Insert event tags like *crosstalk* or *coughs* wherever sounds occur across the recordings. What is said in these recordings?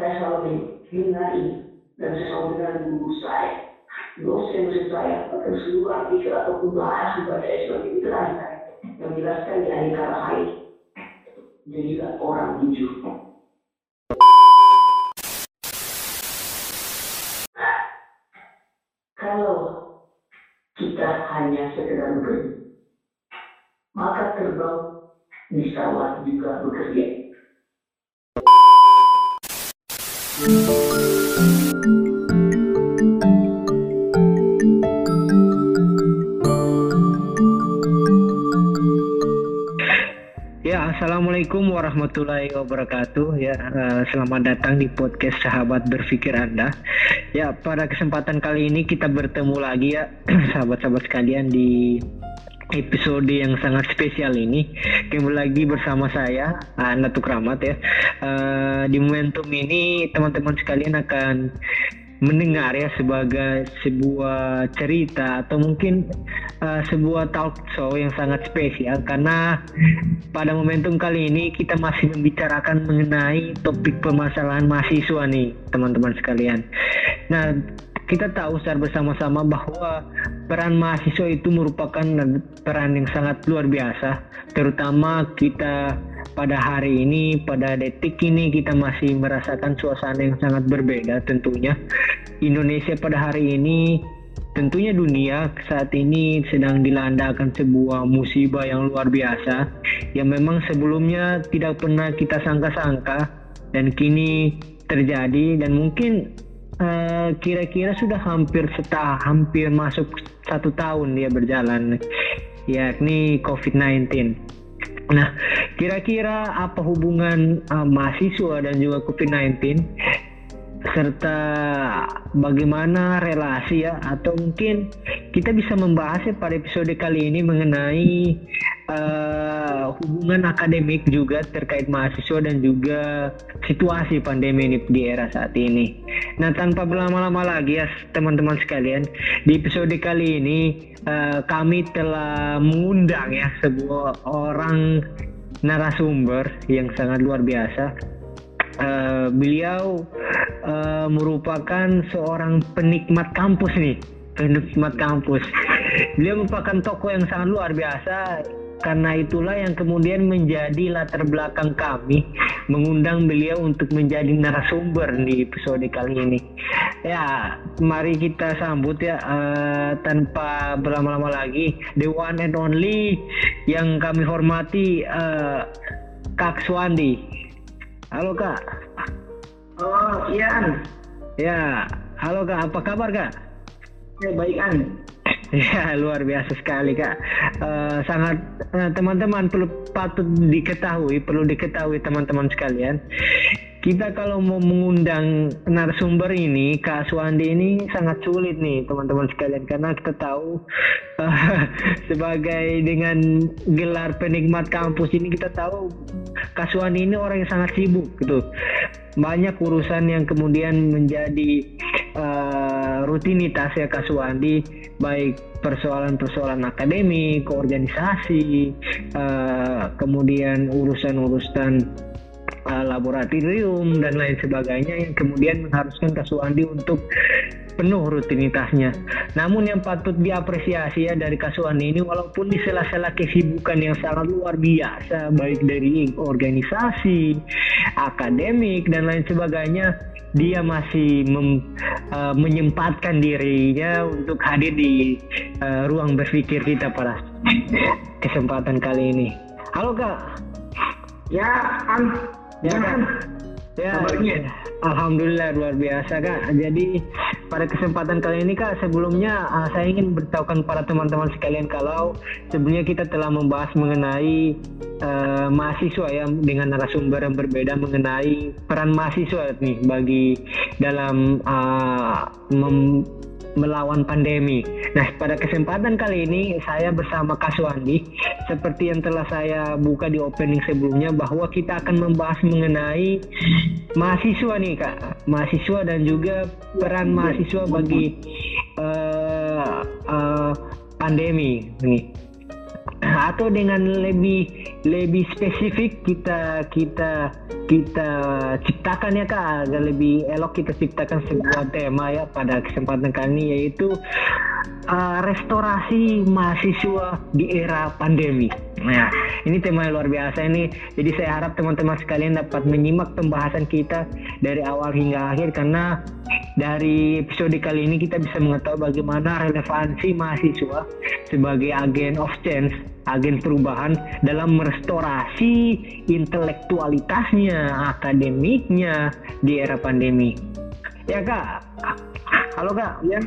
saya selalu mendengar ini dan saya selalu mendengar guru saya, dosen-dosen saya, bahkan seluruh artikel ataupun bahasa bahasa Islam itu terakhir saya yang menjelaskan di akhir kata saya jadilah orang jujur. Kalau kita hanya sekedar bekerja, maka terbang bisa juga bekerja. Ya, assalamualaikum warahmatullahi wabarakatuh. Ya, uh, selamat datang di podcast Sahabat Berpikir Anda. Ya, pada kesempatan kali ini kita bertemu lagi ya, *clears throat* sahabat-sahabat sekalian di episode yang sangat spesial ini kembali lagi bersama saya Anda Tukramat ya uh, di momentum ini teman-teman sekalian akan mendengar ya sebagai sebuah cerita atau mungkin uh, sebuah talk show yang sangat spesial karena pada momentum kali ini kita masih membicarakan mengenai topik permasalahan mahasiswa nih teman-teman sekalian. Nah kita tahu secara bersama-sama bahwa peran mahasiswa itu merupakan peran yang sangat luar biasa, terutama kita pada hari ini, pada detik ini kita masih merasakan suasana yang sangat berbeda tentunya. Indonesia pada hari ini tentunya dunia saat ini sedang dilanda akan sebuah musibah yang luar biasa yang memang sebelumnya tidak pernah kita sangka-sangka dan kini terjadi dan mungkin Eh, kira-kira uh, sudah hampir setah hampir masuk satu tahun dia berjalan yakni COVID-19. Nah, kira-kira apa hubungan uh, mahasiswa dan juga COVID-19 serta bagaimana relasi ya atau mungkin kita bisa membahas ya pada episode kali ini mengenai uh, hubungan akademik juga terkait mahasiswa dan juga situasi pandemi ini di era saat ini. Nah tanpa berlama-lama lagi ya teman-teman sekalian di episode kali ini uh, kami telah mengundang ya sebuah orang narasumber yang sangat luar biasa uh, beliau uh, merupakan seorang penikmat kampus nih penikmat kampus beliau merupakan tokoh yang sangat luar biasa karena itulah yang kemudian menjadi latar belakang kami mengundang beliau untuk menjadi narasumber di episode kali ini. Ya, mari kita sambut ya uh, tanpa berlama-lama lagi the one and only yang kami hormati uh, Kak Swandi. Halo kak. Oh Ian. Ya, halo kak. Apa kabar kak? Ya baik an. *laughs* Ya luar biasa sekali kak. Uh, sangat teman teman-teman perlu patut diketahui, perlu diketahui teman-teman sekalian kita kalau mau mengundang narasumber ini Kak Suwandi ini sangat sulit nih teman-teman sekalian karena kita tahu uh, *laughs* sebagai dengan gelar penikmat kampus ini kita tahu Kak Suwandi ini orang yang sangat sibuk gitu. Banyak urusan yang kemudian menjadi uh, rutinitas ya Kak Suwandi baik persoalan-persoalan akademik, organisasi, uh, kemudian urusan-urusan uh, laboratorium dan lain sebagainya yang kemudian mengharuskan Kasuandi untuk penuh rutinitasnya. Namun yang patut diapresiasi ya dari Kasuandi ini walaupun di sela-sela kesibukan yang sangat luar biasa baik dari organisasi, akademik dan lain sebagainya dia masih mem, uh, menyempatkan dirinya untuk hadir di uh, ruang berpikir kita pada kesempatan kali ini. Halo Kak. Ya, An. Ya, kan? Ya, Kabarnya? Alhamdulillah luar biasa kak. Jadi pada kesempatan kali ini kak, sebelumnya uh, saya ingin beritahukan para teman-teman sekalian kalau sebelumnya kita telah membahas mengenai uh, mahasiswa ya dengan narasumber yang berbeda mengenai peran mahasiswa nih bagi dalam uh, mem melawan pandemi. Nah, pada kesempatan kali ini saya bersama Kaswandi seperti yang telah saya buka di opening sebelumnya bahwa kita akan membahas mengenai mahasiswa nih Kak, mahasiswa dan juga peran mahasiswa bagi uh, uh, pandemi nih. Atau dengan lebih lebih spesifik kita kita kita ciptakan ya kak agar lebih elok kita ciptakan sebuah tema ya pada kesempatan kali ini yaitu uh, restorasi mahasiswa di era pandemi. Nah, ini tema yang luar biasa ini. Jadi saya harap teman-teman sekalian dapat menyimak pembahasan kita dari awal hingga akhir karena dari episode kali ini kita bisa mengetahui bagaimana relevansi mahasiswa sebagai agen of change, agen perubahan dalam merestorasi intelektualitasnya, akademiknya di era pandemi. Ya kak, halo kak. Ya.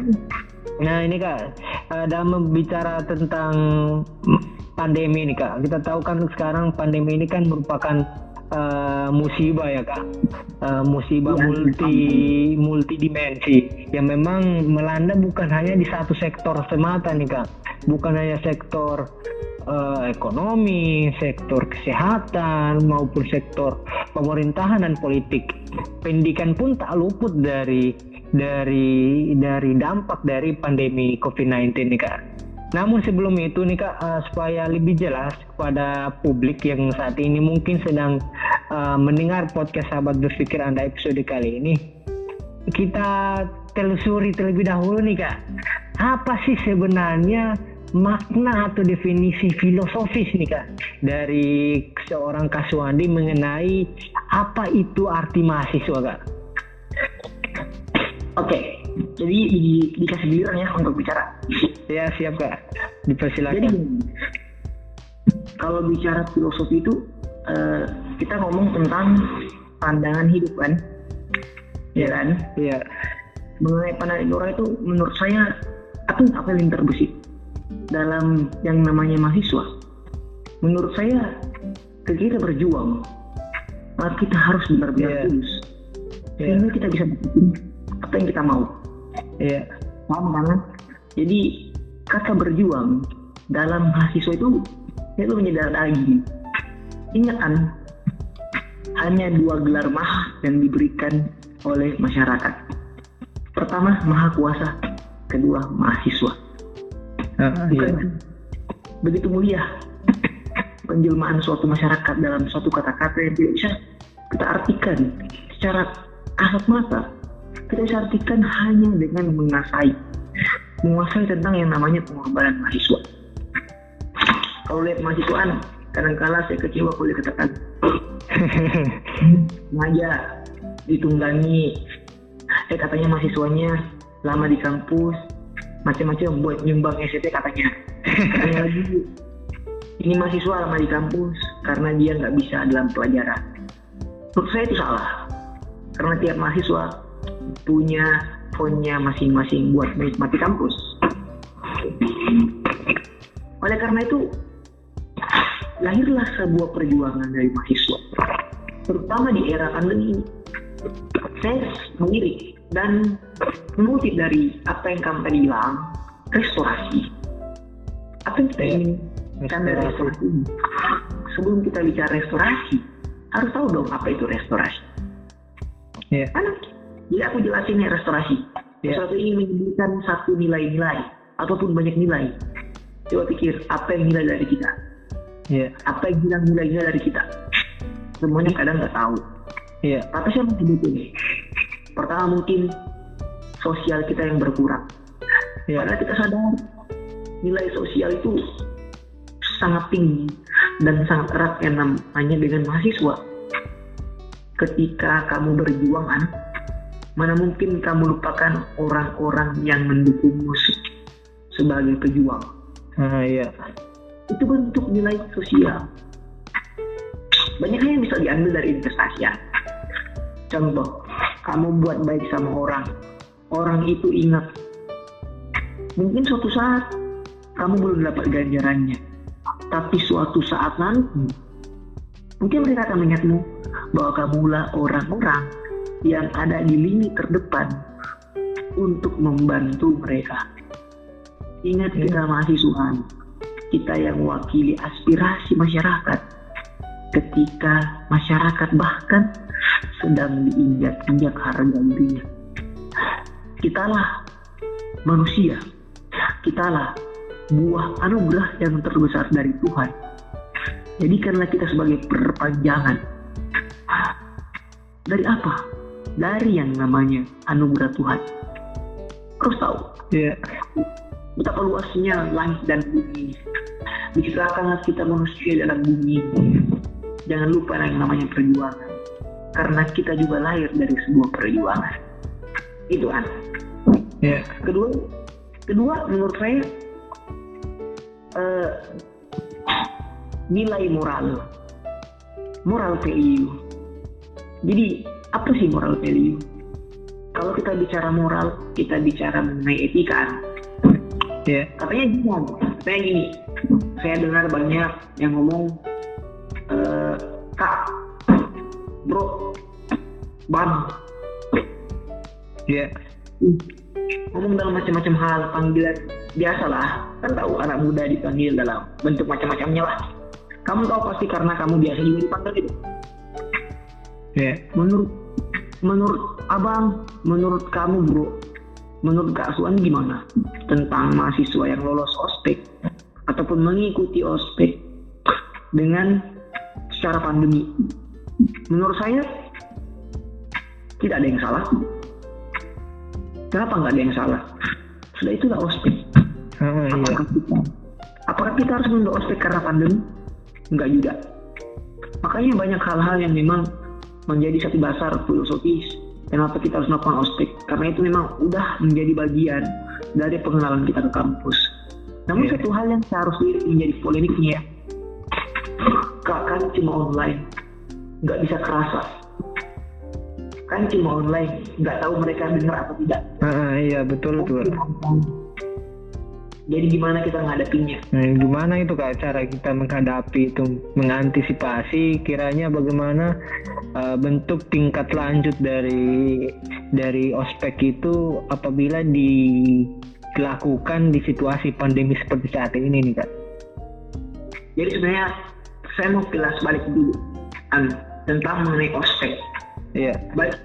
Nah ini kak, eh, dalam bicara tentang pandemi ini kak, kita tahu kan sekarang pandemi ini kan merupakan uh, musibah ya kak uh, musibah ya, multi ya. multi dimensi yang memang melanda bukan hanya di satu sektor semata nih kak bukan hanya sektor uh, ekonomi sektor kesehatan maupun sektor pemerintahan dan politik. Pendidikan pun tak luput dari dari dari dampak dari pandemi COVID-19 nih kak. Namun sebelum itu nih kak, uh, supaya lebih jelas kepada publik yang saat ini mungkin sedang uh, mendengar podcast sahabat berpikir anda episode kali ini, kita telusuri terlebih dahulu nih kak, apa sih sebenarnya makna atau definisi filosofis nih kak dari seorang Kaswandi mengenai apa itu arti mahasiswa kak? Oke, okay. jadi di, dikasih giliran ya untuk bicara. Ya siap kak, dipersilakan. Jadi kalau bicara filosofi itu uh, kita ngomong tentang pandangan hidup kan, ya kan? Iya. Mengenai pandangan orang itu menurut saya apa apa yang terbesit dalam yang namanya mahasiswa. Menurut saya ketika berjuang, kita harus benar-benar yeah. tulus. Yeah. Sehingga kita bisa apa yang kita mau. Iya. Paham banget. Jadi kata berjuang dalam mahasiswa itu itu menyadar lagi. Ingat kan, hanya dua gelar maha yang diberikan oleh masyarakat. Pertama maha kuasa, kedua mahasiswa. Uh, Bukan iya. begitu mulia. *coughs* Penjelmaan suatu masyarakat dalam suatu kata-kata yang tidak bisa kita artikan secara kasat mata. Kita bisa artikan hanya dengan menguasai. Menguasai tentang yang namanya pengorbanan mahasiswa. Kalau lihat mahasiswaan kadang-kala saya kecewa kalau dikatakan *laughs* sengaja ditunggangi. Eh katanya mahasiswanya lama di kampus macam-macam buat nyumbang SCT katanya katanya lagi ini mahasiswa lama di kampus karena dia nggak bisa dalam pelajaran menurut saya itu salah karena tiap mahasiswa punya fontnya masing-masing buat menikmati kampus. Oleh karena itu, lahirlah sebuah perjuangan dari mahasiswa, terutama di era pandemi ini. Saya melirik dan mengutip dari apa yang kamu tadi bilang, restorasi. Apa yang kita ingin dari restorasi Sebelum kita bicara restorasi, harus tahu dong apa itu restorasi. Yeah. Karena jadi aku jelasin ya restorasi. Yeah. Sesuatu ini menyebutkan satu nilai-nilai ataupun banyak nilai. Coba pikir apa yang nilai dari kita. Yeah. Apa yang bilang nilai-nilai dari kita. Semuanya kadang nggak tahu. Yeah. Tapi saya mau ini. Pertama mungkin sosial kita yang berkurang. Yeah. Padahal kita sadar nilai sosial itu sangat tinggi dan sangat erat yang namanya dengan mahasiswa. Ketika kamu berjuang, anak, Mana mungkin kamu lupakan orang-orang yang mendukungmu sebagai pejuang. Ah, iya. Itu bentuk nilai sosial. Banyak hal yang bisa diambil dari investasi ya. Contoh, kamu buat baik sama orang. Orang itu ingat. Mungkin suatu saat kamu belum dapat ganjarannya. Tapi suatu saat nanti, mungkin mereka akan mengingatmu bahwa kamulah orang-orang yang ada di lini terdepan untuk membantu mereka. Ingat kita mahasiswa, kita yang mewakili aspirasi masyarakat ketika masyarakat bahkan sedang diinjak-injak harga dirinya. Kitalah manusia, kitalah buah anugerah yang terbesar dari Tuhan. Jadikanlah kita sebagai perpanjangan. Dari apa? Dari yang namanya anugerah Tuhan. Terus tahu, Iya. betapa luasnya langit dan bumi. Diciptakanlah kita manusia dalam bumi. Jangan lupa yang namanya perjuangan. Karena kita juga lahir dari sebuah perjuangan. Itu kan. Iya. Kedua, kedua menurut saya eh, nilai moral, moral value. Jadi apa sih moral value? Kalau kita bicara moral, kita bicara mengenai etika. kan? Iya. katanya gini katanya gini saya dengar banyak yang ngomong eh, kak bro bang Iya. Hmm. ngomong dalam macam-macam hal panggilan biasa lah kan tahu anak muda dipanggil dalam bentuk macam-macamnya lah kamu tahu pasti karena kamu biasa juga dipanggil itu Iya. menurut menurut abang menurut kamu bro menurut Kak Suan gimana tentang mahasiswa yang lolos ospek ataupun mengikuti ospek dengan secara pandemi menurut saya tidak ada yang salah. Kenapa nggak ada yang salah? Sudah itulah ospek. Ah, iya. apakah kita apakah kita harus menunda ospek karena pandemi? Enggak juga. Makanya banyak hal-hal yang memang menjadi satu dasar filosofis kenapa kita harus melakukan ospek. Karena itu memang udah menjadi bagian dari pengenalan kita ke kampus. Namun Iya. satu hal yang seharusnya menjadi polemiknya ya kak kan cuma online nggak bisa kerasa. Kan cuma online nggak tahu mereka dengar atau tidak. Ah, iya betul tuh. jadi gimana kita menghadapinya? Nah, gimana itu kak cara kita menghadapi itu, mengantisipasi kiranya bagaimana uh, bentuk tingkat lanjut dari dari ospek itu apabila dilakukan di situasi pandemi seperti saat ini nih kak. Jadi sebenarnya saya mau kilas balik dulu. An, tentang mengenai ospek. Iya, Baik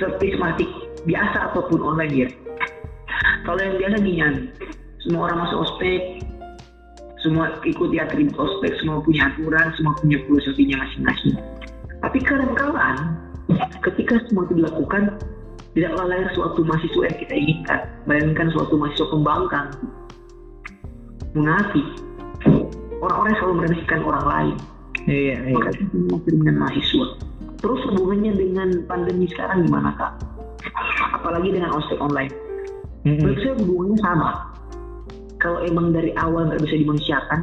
secara sistematik biasa ataupun online ya. Kalau yang biasa gini semua orang masuk ospek, semua ikuti atribut ospek, semua punya aturan, semua punya filosofinya masing-masing. Tapi kadang-kadang ketika semua itu dilakukan, tidaklah lahir suatu mahasiswa yang kita inginkan, melainkan suatu mahasiswa pembangkang, munafik, orang-orang yang selalu meremehkan orang lain. Iya, iya. Maka itu mengakhiri dengan mahasiswa. Terus hubungannya dengan pandemi sekarang gimana kak? Apalagi dengan ospek online. Menurut saya hubungannya sama. Kalau emang dari awal nggak bisa dimanusiakan,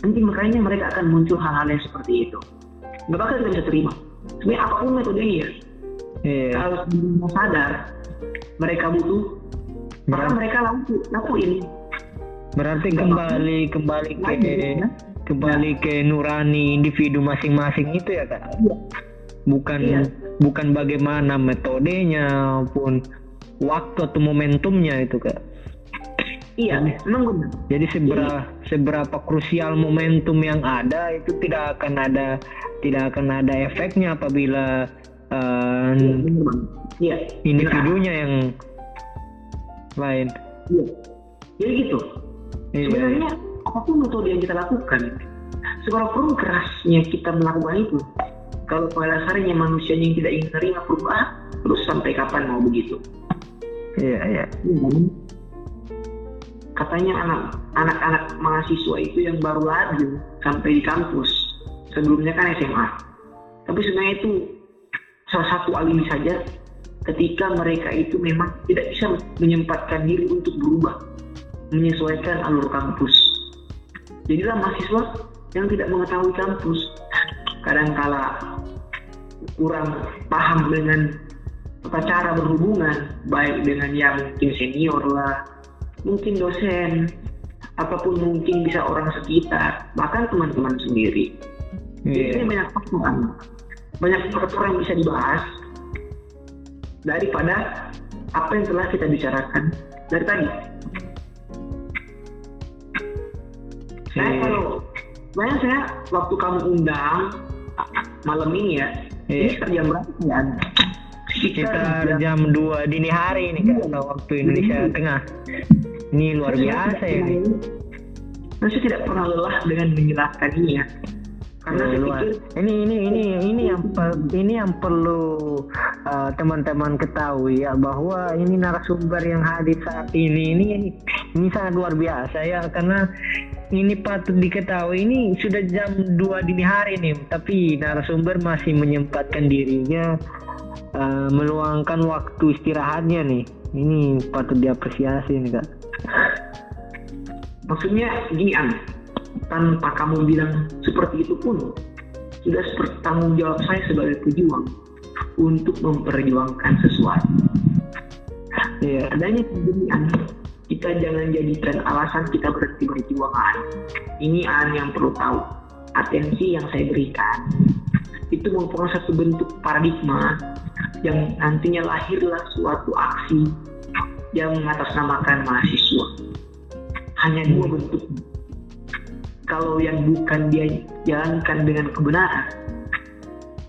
nanti makanya mereka akan muncul hal-hal yang seperti itu. Nggak bakal kita bisa terima. Sebenarnya apa pun metodenya, Iya. kalau sebelumnya sadar mereka butuh, maka Berarti, mereka laku, lakuin. berarti kembali kembali ke ya. Kembali ke nurani individu masing-masing itu ya kak. Iya. Bukan Iya. bukan bagaimana metodenya maupun waktu atau momentumnya itu kak. Iya, memang benar. Jadi seberapa seberapa krusial momentum yang ada itu tidak akan ada tidak akan ada efeknya apabila uh, Iya, banget. Iya. individunya yang lain. Iya. Jadi gitu. Iya. Sebenarnya apa pun metode yang kita lakukan, seberapapun kerasnya kita melakukan itu, kalau pada dasarnya manusia yang tidak ingin menerima perubahan, terus sampai kapan mau begitu? Iya, iya. Iya kan? Katanya anak anak-anak mahasiswa itu yang baru laju sampai di kampus, sebelumnya kan SMA. Tapi sebenarnya itu salah satu alibi saja ketika mereka itu memang tidak bisa menyempatkan diri untuk berubah, menyesuaikan alur kampus. Jadilah mahasiswa yang tidak mengetahui kampus, kadangkala kurang paham dengan tata cara berhubungan, baik dengan yang mungkin senior lah, mungkin dosen, apa pun mungkin bisa orang sekitar, bahkan teman-teman sendiri. Jadi ini Iya. banyak faktor, banyak faktor yang bisa dibahas daripada apa yang telah kita bicarakan dari tadi. Saya kalau, sebenarnya saya waktu kamu undang malam ini ya, ini Iya. sekitar jam berapa ya? sekitar jam 2 dini hari nih kak atau waktu Indonesia Iya. Tengah ini luar Saya biasa ya pernah- Saya tidak pernah lelah dengan menjelaskan ini ya. Karena saya luar. pikir ini ini ini ini yang per- ini yang perlu uh, teman-teman ketahui ya bahwa ini narasumber yang hadir saat ini ini ini sangat luar biasa ya karena ini patut diketahui ini sudah jam 2 dini hari nih tapi narasumber masih menyempatkan dirinya uh, meluangkan waktu istirahatnya nih ini patut diapresiasi nih kak maksudnya gini An, tanpa kamu bilang seperti itu pun sudah seperti tanggung jawab saya sebagai pejuang untuk memperjuangkan sesuatu. Iya. Adanya pandemi An, kita jangan jadikan alasan kita berhenti berjuang An. Ini An yang perlu tahu. Atensi yang saya berikan itu merupakan satu bentuk paradigma yang nantinya lahirlah suatu aksi yang mengatasnamakan mahasiswa. Hanya dua bentuk. Kalau yang bukan dia jalankan dengan kebenaran,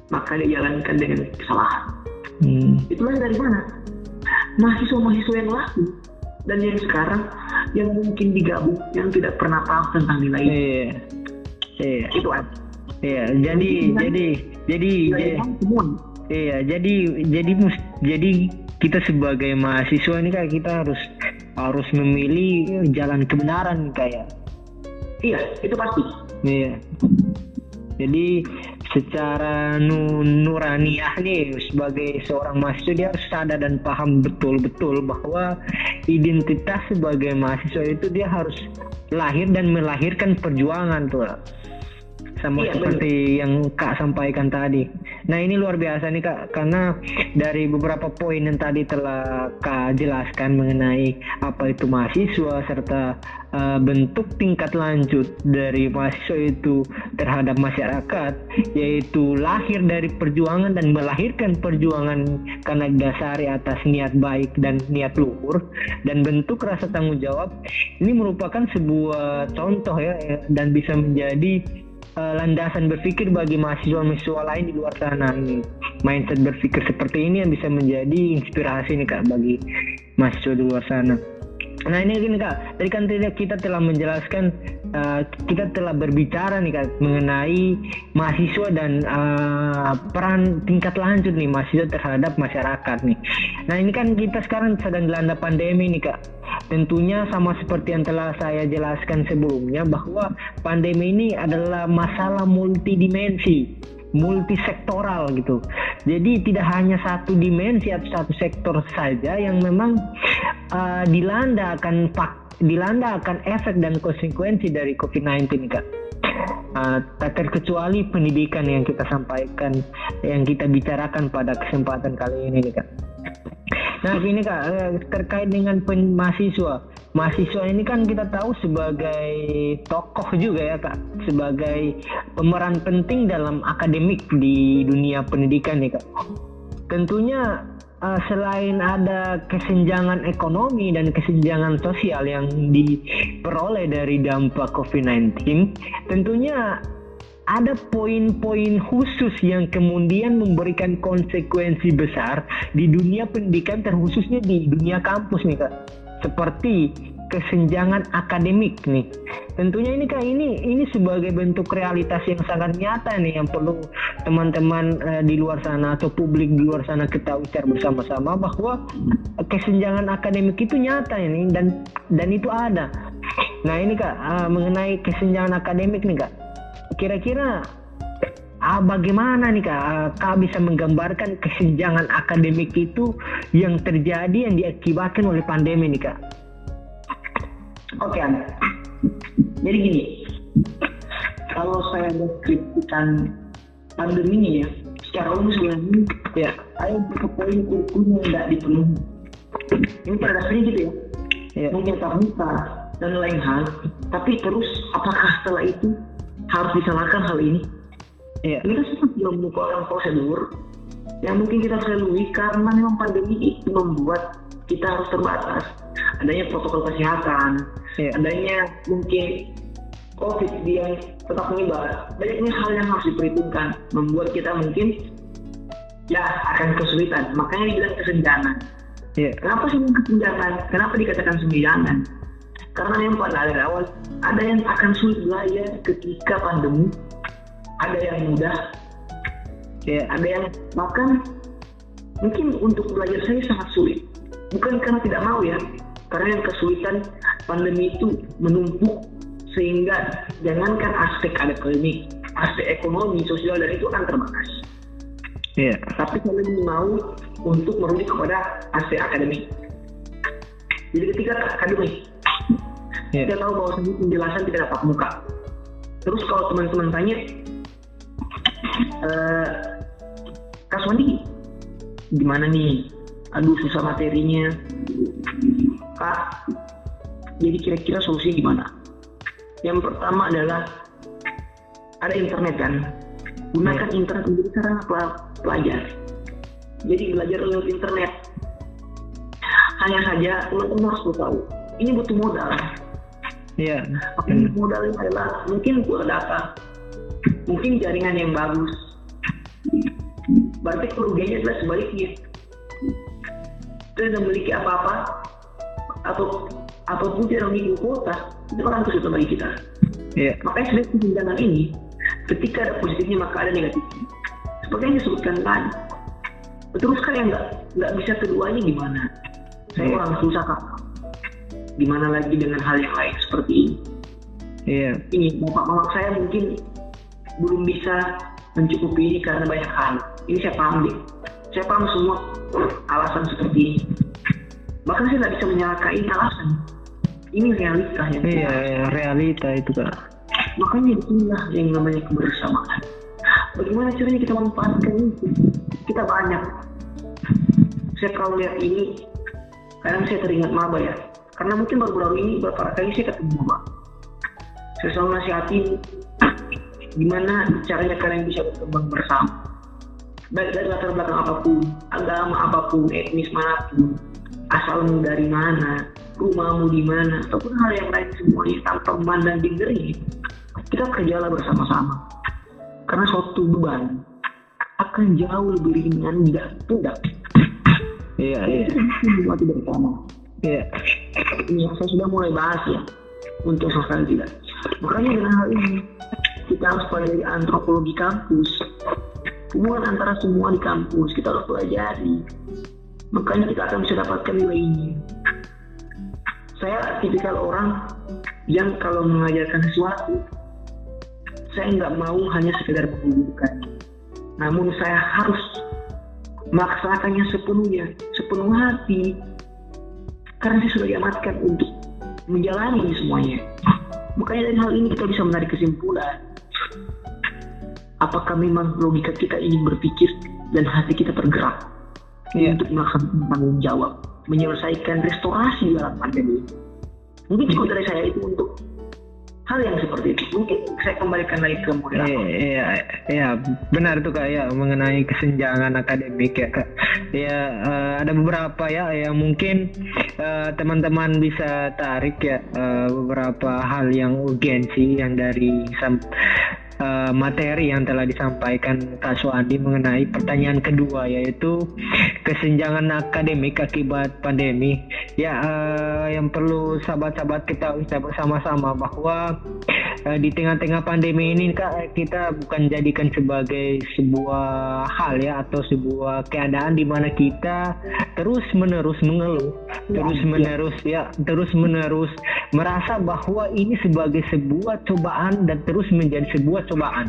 maka dia jalankan dengan kesalahan. Hmm. Itulah dari mana? Mahasiswa-mahasiswa yang laku dan yang sekarang yang mungkin digabung yang tidak pernah tahu tentang nilai itu. Iya. Iya. Itu aja. Iya. Jadi jadi jadi. Iya, jadi jadi jadi kita sebagai mahasiswa ini kayak kita harus harus memilih jalan kebenaran kayak. Iya, itu pasti. Iya. Jadi secara nu nuraniah nih sebagai seorang mahasiswa dia harus sadar dan paham betul-betul bahwa identitas sebagai mahasiswa itu dia harus lahir dan melahirkan perjuangan tuh sama Iya, seperti yang kak sampaikan tadi. Nah ini luar biasa nih kak karena dari beberapa poin yang tadi telah kak jelaskan mengenai apa itu mahasiswa serta uh, bentuk tingkat lanjut dari mahasiswa itu terhadap masyarakat yaitu lahir dari perjuangan dan melahirkan perjuangan karena didasari atas niat baik dan niat luhur dan bentuk rasa tanggung jawab ini merupakan sebuah contoh ya, dan bisa menjadi uh, landasan berpikir bagi mahasiswa-mahasiswa lain di luar sana ini. Mindset berpikir seperti ini yang bisa menjadi inspirasi nih kak bagi mahasiswa di luar sana. Nah ini gini kak. Tadi kan kita telah menjelaskan uh, kita telah berbicara nih kak mengenai mahasiswa dan uh, peran tingkat lanjut nih mahasiswa terhadap masyarakat nih nah ini kan kita sekarang sedang dilanda pandemi nih kak Tentunya sama seperti yang telah saya jelaskan sebelumnya bahwa pandemi ini adalah masalah multidimensi, multisektoral gitu. Jadi tidak hanya satu dimensi atau satu sektor saja yang memang uh, dilanda akan fak- dilanda akan efek dan konsekuensi dari COVID-19 kak. Uh, tak terkecuali pendidikan yang kita sampaikan, yang kita bicarakan pada kesempatan kali ini nih kak. Nah gini kak eh, terkait dengan pen mahasiswa, mahasiswa ini kan kita tahu sebagai tokoh juga ya kak, sebagai pemeran penting dalam akademik di dunia pendidikan nih kak. Tentunya eh, selain ada kesenjangan ekonomi dan kesenjangan sosial yang diperoleh dari dampak COVID-19, tentunya ada poin-poin khusus yang kemudian memberikan konsekuensi besar di dunia pendidikan terkhususnya di dunia kampus nih kak. Seperti kesenjangan akademik nih. Tentunya ini kak ini ini sebagai bentuk realitas yang sangat nyata nih yang perlu teman-teman eh, di luar sana atau publik di luar sana ketahui secara bersama-sama bahwa kesenjangan akademik itu nyata ini dan dan itu ada. Nah ini kak eh, mengenai kesenjangan akademik nih kak. Kira-kira ah, bagaimana nih kak ah, kak bisa menggambarkan kesenjangan akademik itu yang terjadi yang diakibatkan oleh pandemi nih kak Oke, An. Jadi gini, kalau saya deskripsikan pandemi ini ya, secara umum sebenarnya ya ada beberapa poin kurikulum yang tidak dipenuhi. Ini pada dasarnya gitu ya, ya mungkin tatap muka dan lain hal. Tapi terus apakah setelah itu harus disalahkan hal ini? ya Ini kan semua belum merupakan prosedur yang mungkin kita harus lalui karena memang pandemi itu membuat kita harus terbatas. Adanya protokol kesehatan, ya adanya mungkin COVID yang tetap menyebar. Banyaknya hal yang harus diperhitungkan, membuat kita mungkin ya akan kesulitan. Makanya dibilang kesenjangan. Iya. Kenapa sih kesenjangan? Kenapa dikatakan kesenjangan? Karena yang pada dari awal ada yang akan sulit belajar ketika pandemi, ada yang mudah, Iya. ada yang bahkan mungkin untuk belajar saya sangat sulit. Bukan karena tidak mau ya, karena yang kesulitan pandemi itu menumpuk sehingga jangankan aspek akademik, aspek ekonomi, sosial dan itu akan terbatas. Iya. Tapi saya lebih mau untuk merujuk kepada aspek akademik. Jadi ketika akademik, Iya. kita tahu bahwa penjelasan tidak dapat muka. Terus kalau teman-teman tanya, eh, Kak gimana nih? Aduh susah materinya. Kak, jadi kira-kira solusinya gimana? Yang pertama adalah ada internet kan. Gunakan internet menjadi sarana pel- belajar. Jadi belajar lewat internet. Hanya saja teman-teman harus tahu, ini butuh modal. Iya. Apa modalnya adalah mungkin kuota data, mungkin jaringan yang bagus. Berarti kerugiannya adalah sebaliknya. Tidak memiliki apa-apa atau apa pun tidak memiliki kuota, itu akan kesulitan bagi kita. Iya. Makanya sebenarnya kesenjangan ini, ketika ada positifnya maka ada negatifnya. Seperti yang disebutkan tadi. Terus kan yang nggak nggak bisa keduanya gimana? Saya Iya. orang susah kak. Gimana lagi dengan hal yang lain seperti ini? Iya. Ini bapak mama saya mungkin belum bisa mencukupi ini karena banyak hal. Ini saya paham deh. Saya paham semua alasan seperti ini. Bahkan saya nggak bisa menyalahkan ini alasan. Ini realita yang Iya, realita itu kak. Makanya itulah yang namanya kebersamaan. Bagaimana caranya kita manfaatkan itu? Kita banyak. Saya kalau lihat ini, kadang saya teringat maba ya. Karena mungkin baru-baru ini beberapa kali saya ketemu maba. Saya selalu nasihatin *clears throat* gimana caranya kalian bisa berkembang bersama. Baik dari latar belakang apa pun, agama apa pun, etnis mana pun, asalmu dari mana, rumahmu di mana, ataupun hal yang lain semuanya tanpa memandang degree kita kerjalah bersama-sama. Karena suatu beban akan jauh lebih ringan jika tidak. Iya, iya. itu bersama. Iya. ini saya sudah mulai bahas ya. Untuk sekali tidak. Makanya dengan hal ini kita harus pelajari antropologi kampus hubungan antara semua di kampus kita harus pelajari. Makanya kita akan bisa dapatkan nilai ini saya tipikal orang yang kalau mengajarkan sesuatu saya nggak mau hanya sekedar menghubungkan namun saya harus melaksanakannya sepenuhnya sepenuh hati. Karena saya sudah diamatkan untuk menjalani semuanya. Makanya dari hal ini kita bisa menarik kesimpulan apakah memang logika kita ini berpikir dan hati kita tergerak Iya. untuk melaksanakan tanggung jawab menyelesaikan restorasi dalam pandemi mungkin cukup dari saya itu untuk hal yang seperti itu mungkin saya kembalikan lagi ke moderator Iya, iya, iya, benar tuh kak ya mengenai kesenjangan akademik ya kak. Ya eh, ada beberapa ya yang mungkin eh, teman-teman bisa tarik ya eh, beberapa hal yang urgensi yang dari sam- eh, materi yang telah disampaikan Kak Suandi mengenai pertanyaan kedua yaitu kesenjangan akademik akibat pandemi. Ya eh, yang perlu sahabat-sahabat kita bersama-sama bahwa eh, di tengah-tengah pandemi ini kak kita bukan jadikan sebagai sebuah hal ya atau sebuah keadaan di mana kita terus menerus mengeluh terus menerus ya terus menerus merasa bahwa ini sebagai sebuah cobaan dan terus menjadi sebuah cobaan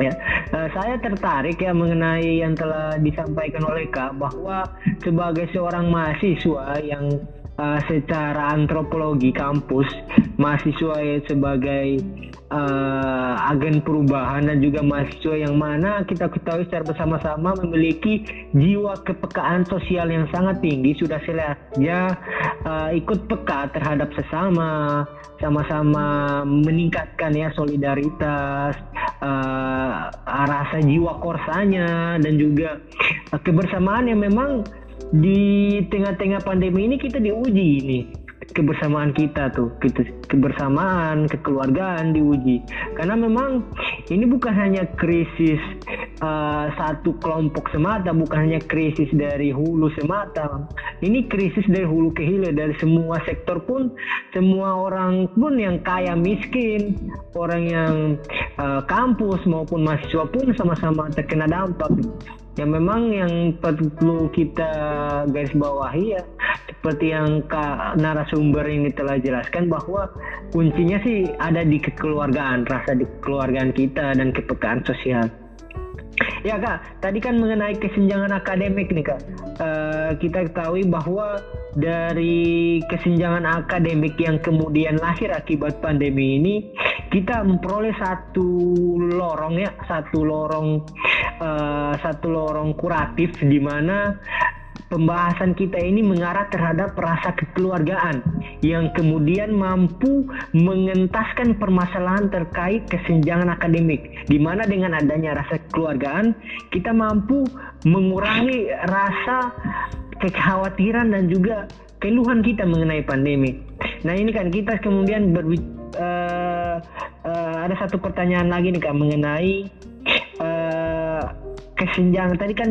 ya eh, saya tertarik ya mengenai yang telah disampaikan oleh kak bahwa sebagai seorang mahasiswa yang eh, secara antropologi kampus mahasiswa yang sebagai eh, agen perubahan dan juga mahasiswa yang mana kita ketahui secara bersama-sama memiliki jiwa kepekaan sosial yang sangat tinggi sudah selesai ikut peka terhadap sesama sama-sama meningkatkan ya solidaritas eh, rasa jiwa korsanya dan juga eh, kebersamaan yang memang di tengah-tengah pandemi ini kita diuji ini. Kebersamaan kita tuh gitu kebersamaan kekeluargaan diuji. Karena memang ini bukan hanya krisis uh, satu kelompok semata bukan hanya krisis dari hulu semata. Ini krisis dari hulu ke hilir dari semua sektor pun semua orang pun yang kaya miskin orang yang uh, kampus maupun mahasiswa pun sama-sama terkena dampak yang memang yang perlu kita garis bawahi ya seperti yang Kak narasumber ini telah jelaskan bahwa kuncinya sih ada di kekeluargaan rasa di kekeluargaan kita dan kepekaan sosial Ya kak, tadi kan mengenai kesenjangan akademik nih kak, uh, kita ketahui bahwa dari kesenjangan akademik yang kemudian lahir akibat pandemi ini, kita memperoleh satu lorong ya, satu lorong, uh, satu lorong kuratif di mana pembahasan kita ini mengarah terhadap rasa kekeluargaan yang kemudian mampu mengentaskan permasalahan terkait kesenjangan akademik di mana dengan adanya rasa kekeluargaan kita mampu mengurangi rasa kekhawatiran dan juga keluhan kita mengenai pandemi. Nah ini kan kita kemudian berbi uh, uh, ada satu pertanyaan lagi nih kak mengenai uh, kesenjangan tadi kan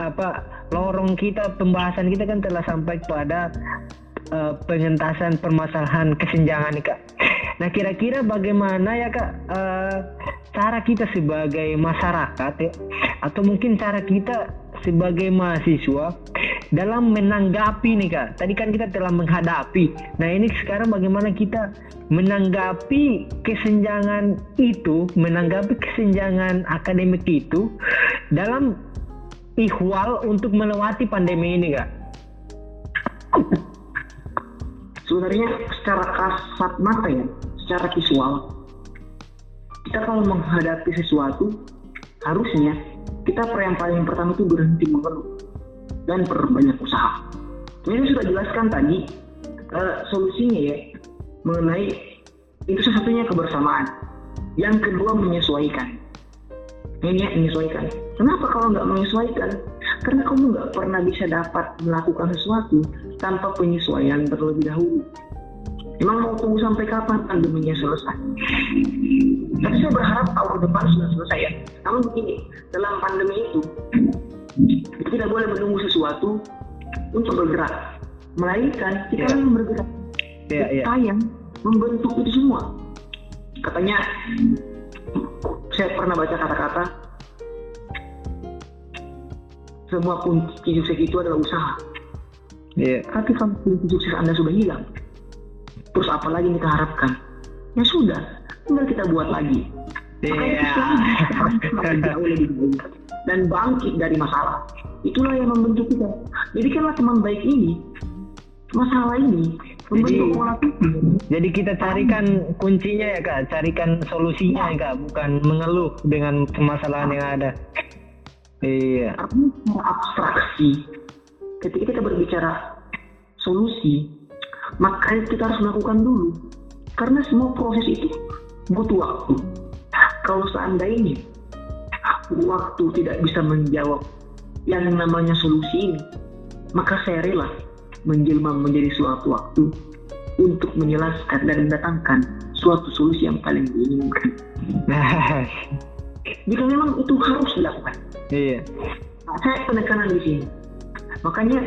apa lorong kita pembahasan kita kan telah sampai pada uh, pengentasan permasalahan kesenjangan nih kak. Nah kira-kira bagaimana ya kak uh, cara kita sebagai masyarakat ya atau mungkin cara kita sebagai mahasiswa dalam menanggapi nih kak. Tadi kan kita telah menghadapi. Nah ini sekarang bagaimana kita menanggapi kesenjangan itu, menanggapi kesenjangan akademik itu dalam ihwal untuk melewati pandemi ini kak? Sebenarnya secara kasat mata ya, secara visual, kita kalau menghadapi sesuatu harusnya kita yang paling pertama itu berhenti mengeluh dan perbanyak usaha. Ini sudah jelaskan tadi uh, solusinya ya mengenai itu satu-satunya kebersamaan. Yang kedua menyesuaikan ini menyesuaikan. Kenapa kalau nggak menyesuaikan? Karena kamu nggak pernah bisa dapat melakukan sesuatu tanpa penyesuaian terlebih dahulu. Emang mau tunggu sampai kapan pandeminya selesai? Tapi saya berharap tahun depan sudah selesai ya. Namun begini, dalam pandemi itu, kita tidak boleh menunggu sesuatu untuk bergerak. Melainkan kita yeah. yang bergerak. Yeah, yeah. yang membentuk itu semua. Katanya saya pernah baca kata-kata semua kunci sukses itu adalah usaha. Yeah. Tapi kalau kunci sukses Anda sudah hilang, terus apa lagi kita harapkan? Ya sudah, tinggal kita buat lagi. Yeah. *laughs* jauh lebih baik dan bangkit dari masalah. Itulah yang membentuk kita. Jadi Jadikanlah teman baik ini, masalah ini jadi, jadi kita carikan kuncinya ya kak, carikan solusinya ya, kak, bukan mengeluh dengan permasalahan yang ada. Iya. Artinya abstraksi. Ketika kita berbicara solusi, maka kita harus melakukan dulu. Karena semua proses itu butuh waktu. Kalau seandainya waktu tidak bisa menjawab yang namanya solusi ini, maka saya rela menjelma menjadi suatu waktu untuk menjelaskan dan mendatangkan suatu solusi yang paling diinginkan. Jika memang itu harus dilakukan. Iya. Nah, saya penekanan di sini. Makanya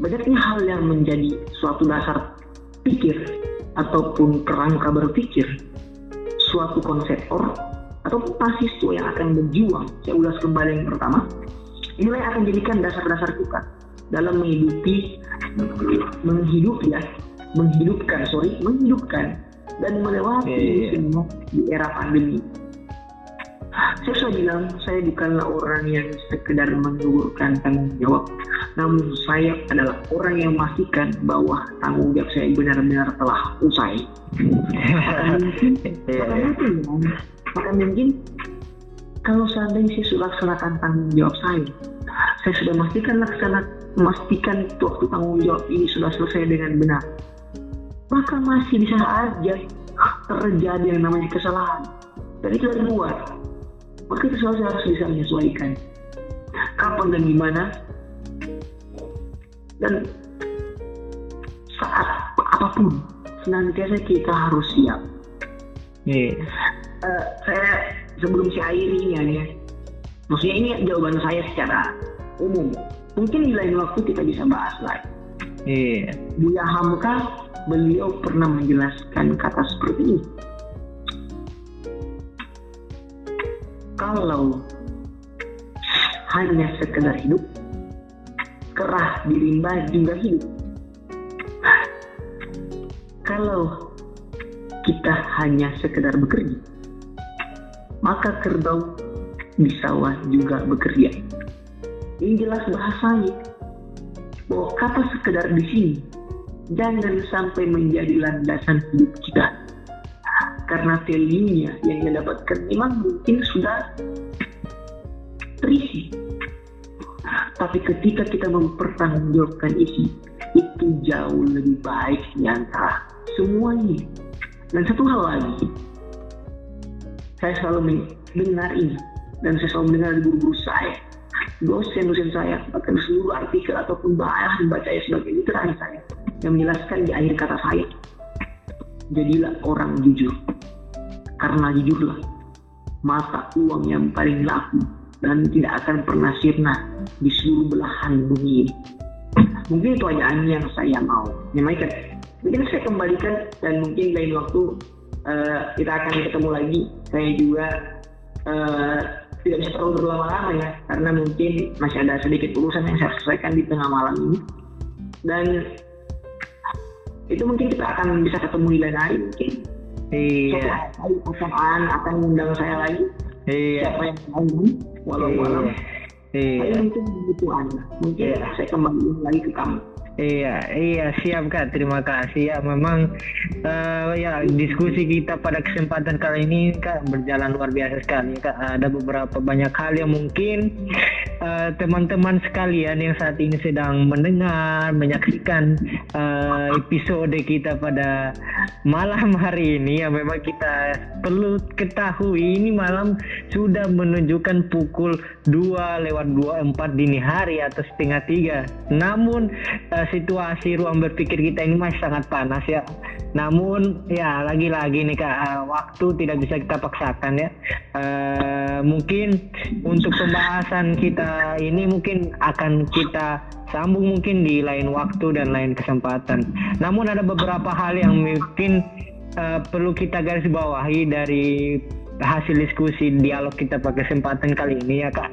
banyaknya hal yang menjadi suatu dasar pikir ataupun kerangka berpikir suatu konseptor atau mahasiswa yang akan berjuang. Saya ulas kembali yang pertama. Inilah yang akan jadikan dasar-dasar kita dalam menghidupi menghidup ya menghidupkan sorry menghidupkan dan melewati yeah, yeah. semua di era pandemi. Saya sudah bilang saya bukanlah orang yang sekedar menggugurkan tanggung jawab namun saya adalah orang yang memastikan bahwa tanggung jawab saya benar-benar telah usai. Maka *laughs* mungkin? Maka mungkin maka mungkin? Kalau seandainya saya sudah laksanakan tanggung jawab saya saya sudah memastikan laksanakan memastikan waktu tanggung jawab ini sudah selesai dengan benar, maka masih bisa aja terjadi yang namanya kesalahan. Dan itu dari luar. Maka itu selalu harus bisa menyesuaikan. Kapan dan gimana. Dan saat apa pun senantiasa kita harus siap. Iya. Eh, saya sebelum saya akhirinya ya, maksudnya ini jawaban saya secara umum. Mungkin di lain waktu kita bisa bahas lagi. Iya. Buya Hamka beliau pernah menjelaskan kata seperti ini. Kalau hanya sekedar hidup, kerah di rimba juga hidup. Kalau kita hanya sekedar bekerja, maka kerbau di sawah juga bekerja. Ini jelas bahasanya bahwa kata sekedar di sini jangan sampai menjadi landasan hidup kita. Karena value-nya yang kita dapatkan memang mungkin sudah terisi. Tapi ketika kita mempertanggungjawabkan isi, itu jauh lebih baik antara semuanya. Dan satu hal lagi, saya selalu mendengar ini, dan saya selalu mendengar di guru-guru saya, dosen-dosen saya, bahkan seluruh artikel ataupun bahan baca saya sebagai literasi saya, yang menjelaskan di akhir kata saya, jadilah orang jujur. Karena jujurlah, mata uang yang paling laku dan tidak akan pernah sirna di seluruh belahan bumi. Mungkin itu aja yang saya mau nyampaikan. Mungkin saya kembalikan dan mungkin lain waktu uh, kita akan ketemu lagi. Saya juga uh, tidak bisa terlalu berlama-lama ya, karena mungkin masih ada sedikit urusan yang saya selesaikan di tengah malam ini. Dan itu mungkin kita akan bisa ketemu di lain hari mungkin. Iya. Akan akan akan mengundang saya lagi. Iya. Siapa yang mau, walau walau. Iya. Saya mungkin begitu aja. Mungkin Iya. saya kembali lagi ke kamu. Iya, iya siap kak. Terima kasih ya. Memang eh, ya diskusi kita pada kesempatan kali ini kak berjalan luar biasa sekali kak. Ada beberapa banyak hal yang mungkin eh, teman-teman sekalian yang saat ini sedang mendengar, menyaksikan eh, episode kita pada malam hari ini ya memang kita perlu ketahui ini malam sudah menunjukkan pukul 2 lewat 24 dini hari atau setengah tiga. Namun eh, situasi ruang berpikir kita ini masih sangat panas ya. Namun ya lagi-lagi nih kak waktu tidak bisa kita paksakan ya. Eh, mungkin untuk pembahasan kita ini mungkin akan kita sambung mungkin di lain waktu dan lain kesempatan. Namun ada beberapa hal yang mungkin eh, perlu kita garis bawahi dari hasil diskusi dialog kita pada kesempatan kali ini ya kak.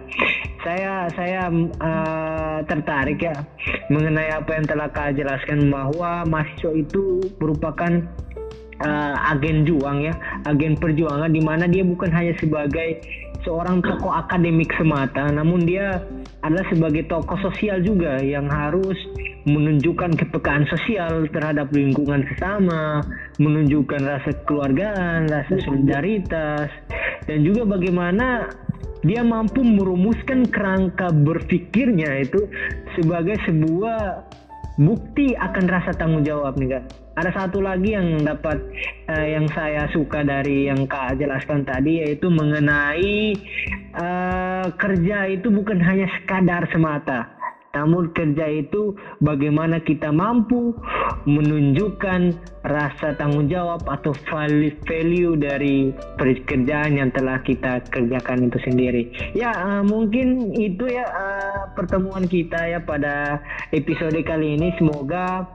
Saya saya eh, tertarik ya mengenai apa yang telah kak jelaskan bahwa mahasiswa itu merupakan eh, agen juang ya, agen perjuangan di mana dia bukan hanya sebagai seorang tokoh akademik semata, namun dia adalah sebagai tokoh sosial juga yang harus menunjukkan kepekaan sosial terhadap lingkungan sesama, menunjukkan rasa keluargaan, rasa solidaritas, dan juga bagaimana dia mampu merumuskan kerangka berpikirnya itu sebagai sebuah bukti akan rasa tanggung jawab nih kak. Ada satu lagi yang dapat eh, yang saya suka dari yang kak jelaskan tadi yaitu mengenai eh, kerja itu bukan hanya sekadar semata, namun kerja itu bagaimana kita mampu menunjukkan rasa tanggung jawab atau value, dari pekerjaan yang telah kita kerjakan itu sendiri. Ya eh, mungkin itu ya eh, pertemuan kita ya pada episode kali ini. Semoga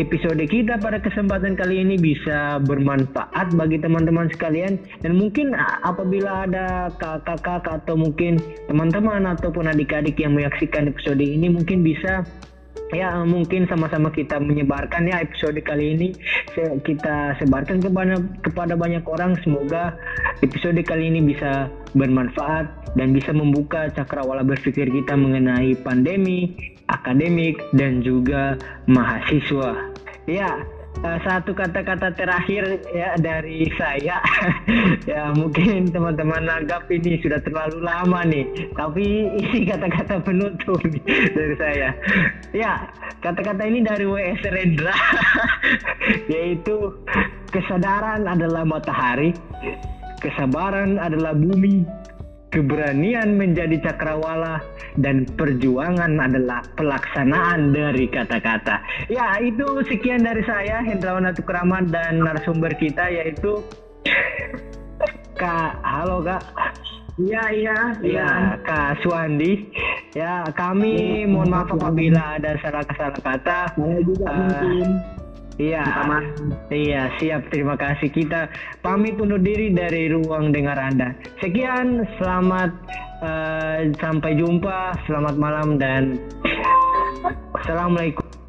episode kita pada kesempatan kali ini bisa bermanfaat bagi teman-teman sekalian dan mungkin apabila ada kakak-kakak atau mungkin teman-teman ataupun adik-adik yang menyaksikan episode ini mungkin bisa ya mungkin sama-sama kita menyebarkan ya episode kali ini kita sebarkan kepada kepada banyak orang semoga episode kali ini bisa bermanfaat dan bisa membuka cakrawala berpikir kita mengenai pandemi, akademik dan juga mahasiswa. Ya, eh, satu kata-kata terakhir ya dari saya *laughs* ya mungkin teman-teman anggap ini sudah terlalu lama nih tapi ini kata-kata penutup dari saya ya kata-kata ini dari W.S. Rendra *laughs* yaitu kesadaran adalah matahari kesabaran adalah bumi keberanian menjadi cakrawala, dan perjuangan adalah pelaksanaan dari kata-kata. Ya, itu sekian dari saya, Hendrawan Atukraman dan narasumber kita yaitu Kak, halo Kak. Iya, iya, iya. Ya, Kak Suandi. Ya, kami Ya, mohon maaf terima kasih, apabila ada salah-salah kata. Saya juga Eh, mungkin. Iya, iya siap. Terima kasih. Kita pamit undur diri dari ruang dengar Anda. Sekian, selamat eh, sampai jumpa, selamat malam dan assalamualaikum. *laughs*